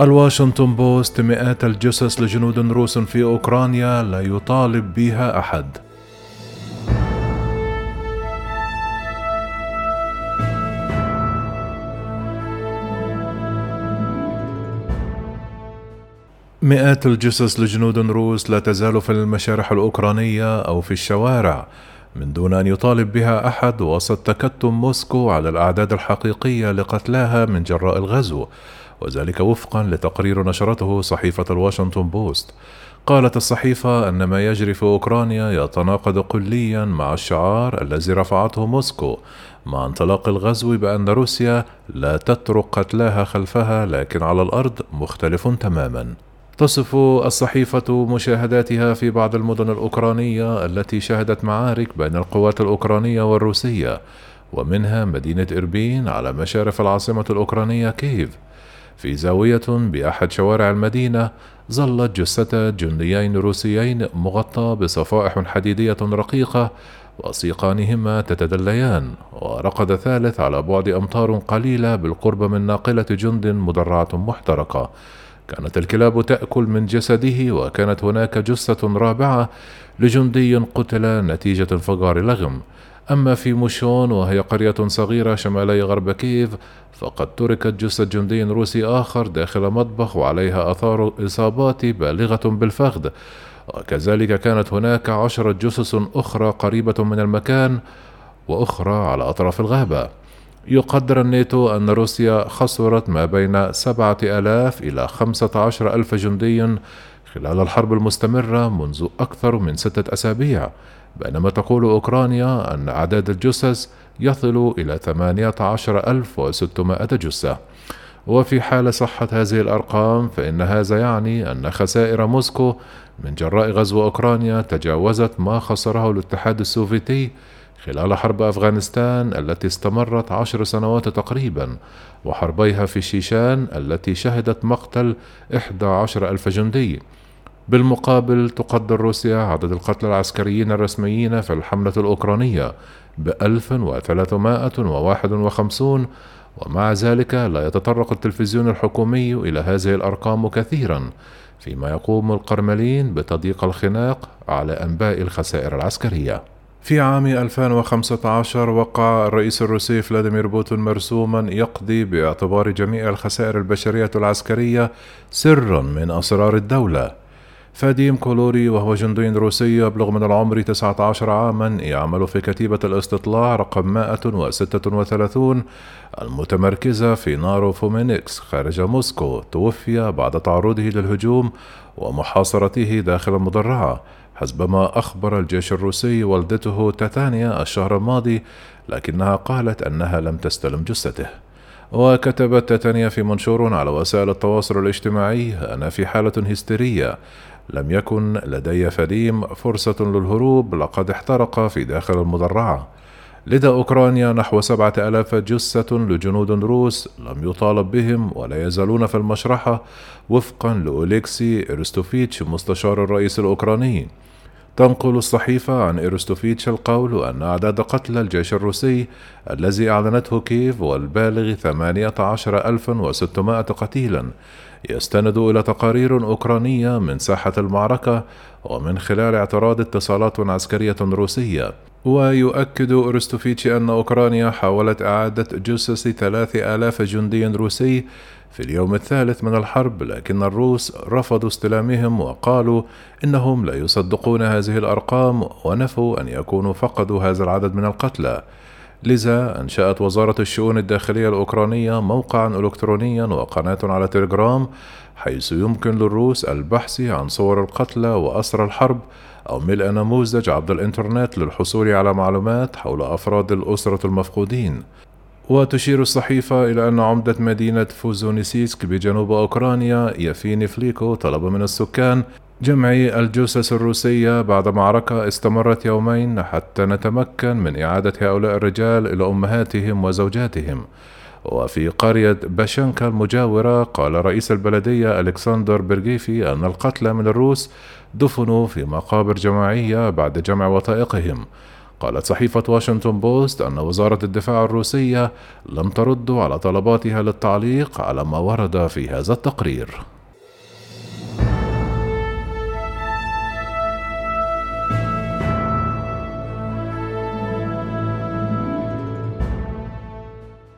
الواشنطن بوست مئات الجثث لجنود روس في أوكرانيا لا يطالب بها أحد. مئات الجثث لجنود روس لا تزال في المشارح الأوكرانية أو في الشوارع من دون أن يطالب بها أحد وسط تكتم موسكو على الأعداد الحقيقية لقتلاها من جراء الغزو. وذلك وفقا لتقرير نشرته صحيفة الواشنطن بوست. قالت الصحيفة أن ما يجري في أوكرانيا يتناقض كليا مع الشعار الذي رفعته موسكو مع انطلاق الغزو بأن روسيا لا تترك قتلاها خلفها لكن على الأرض مختلف تماما. تصف الصحيفة مشاهداتها في بعض المدن الأوكرانية التي شهدت معارك بين القوات الأوكرانية والروسية ومنها مدينة إربين على مشارف العاصمة الأوكرانية كييف. في زاوية بأحد شوارع المدينة ظلت جثة جنديين روسيين مغطى بصفائح حديدية رقيقة وسيقانهما تتدليان ورقد ثالث على بعد أمتار قليلة بالقرب من ناقلة جند مدرعة محترقة. كانت الكلاب تأكل من جسده وكانت هناك جثة رابعة لجندي قتل نتيجة انفجار لغم. أما في موشون وهي قرية صغيرة شمالي غرب كييف فقد تركت جثة جندي روسي آخر داخل مطبخ وعليها آثار إصابات بالغة بالفخذ. وكذلك كانت هناك عشرة جثث أخرى قريبة من المكان وأخرى على أطراف الغابة. يقدر الناتو أن روسيا خسرت ما بين سبعة آلاف إلى خمسة عشر ألف جندي خلال الحرب المستمرة منذ أكثر من ستة أسابيع بينما تقول أوكرانيا أن أعداد الجثث يصل إلى 18600 جثة. وفي حال صحة هذه الأرقام فإن هذا يعني أن خسائر موسكو من جراء غزو أوكرانيا تجاوزت ما خسره الاتحاد السوفيتي خلال حرب أفغانستان التي استمرت عشر سنوات تقريبا وحربيها في شيشان التي شهدت مقتل 11 ألف جندي. بالمقابل تقدر روسيا عدد القتلى العسكريين الرسميين في الحملة الأوكرانية وواحد وخمسون ومع ذلك لا يتطرق التلفزيون الحكومي إلى هذه الأرقام كثيرا فيما يقوم القرملين بتضييق الخناق على أنباء الخسائر العسكرية. في عام 2015 وقع الرئيس الروسي فلاديمير بوتين مرسوما يقضي باعتبار جميع الخسائر البشرية العسكرية سرا من أسرار الدولة. فاديم كولوري وهو جندي روسي يبلغ من العمر 19 عاما يعمل في كتيبة الاستطلاع رقم 136 المتمركزة في نارو فومينيكس خارج موسكو توفي بعد تعرضه للهجوم ومحاصرته داخل المدرعة حسبما أخبر الجيش الروسي والدته تاتانيا الشهر الماضي لكنها قالت أنها لم تستلم جثته. وكتبت تاتانيا في منشور على وسائل التواصل الاجتماعي أنا في حالة هستيرية لم يكن لدي فديم فرصة للهروب لقد احترق في داخل المدرعة. لدى أوكرانيا نحو سبعة ألاف جثة لجنود روس لم يطالب بهم ولا يزالون في المشرحة وفقا لأوليكسي إرستوفيتش مستشار الرئيس الأوكراني. تنقل الصحيفة عن إيروستوفيتش القول أن أعداد قتلى الجيش الروسي الذي أعلنته كييف والبالغ 18600 قتيلا يستند إلى تقارير أوكرانية من ساحة المعركة ومن خلال اعتراض اتصالات عسكرية روسية. ويؤكد أرستوفيتش أن أوكرانيا حاولت إعادة جثث ثلاث آلاف جندي روسي في اليوم الثالث من الحرب لكن الروس رفضوا استلامهم وقالوا إنهم لا يصدقون هذه الأرقام ونفوا أن يكونوا فقدوا هذا العدد من القتلى. لذا أنشأت وزارة الشؤون الداخلية الأوكرانية موقعا إلكترونيا وقناة على تليجرام حيث يمكن للروس البحث عن صور القتلى وأسرى الحرب أو ملء نموذج عبر الإنترنت للحصول على معلومات حول أفراد الأسرة المفقودين. وتشير الصحيفة إلى أن عمدة مدينة فوزونيسيسك بجنوب أوكرانيا يافيني فليكو طلب من السكان جمع الجثث الروسية بعد معركة استمرت يومين حتى نتمكن من إعادة هؤلاء الرجال إلى أمهاتهم وزوجاتهم. وفي قرية باشنكا المجاورة قال رئيس البلدية ألكسندر برغيفي أن القتلى من الروس دفنوا في مقابر جماعية بعد جمع وثائقهم. قالت صحيفة واشنطن بوست أن وزارة الدفاع الروسية لم ترد على طلباتها للتعليق على ما ورد في هذا التقرير.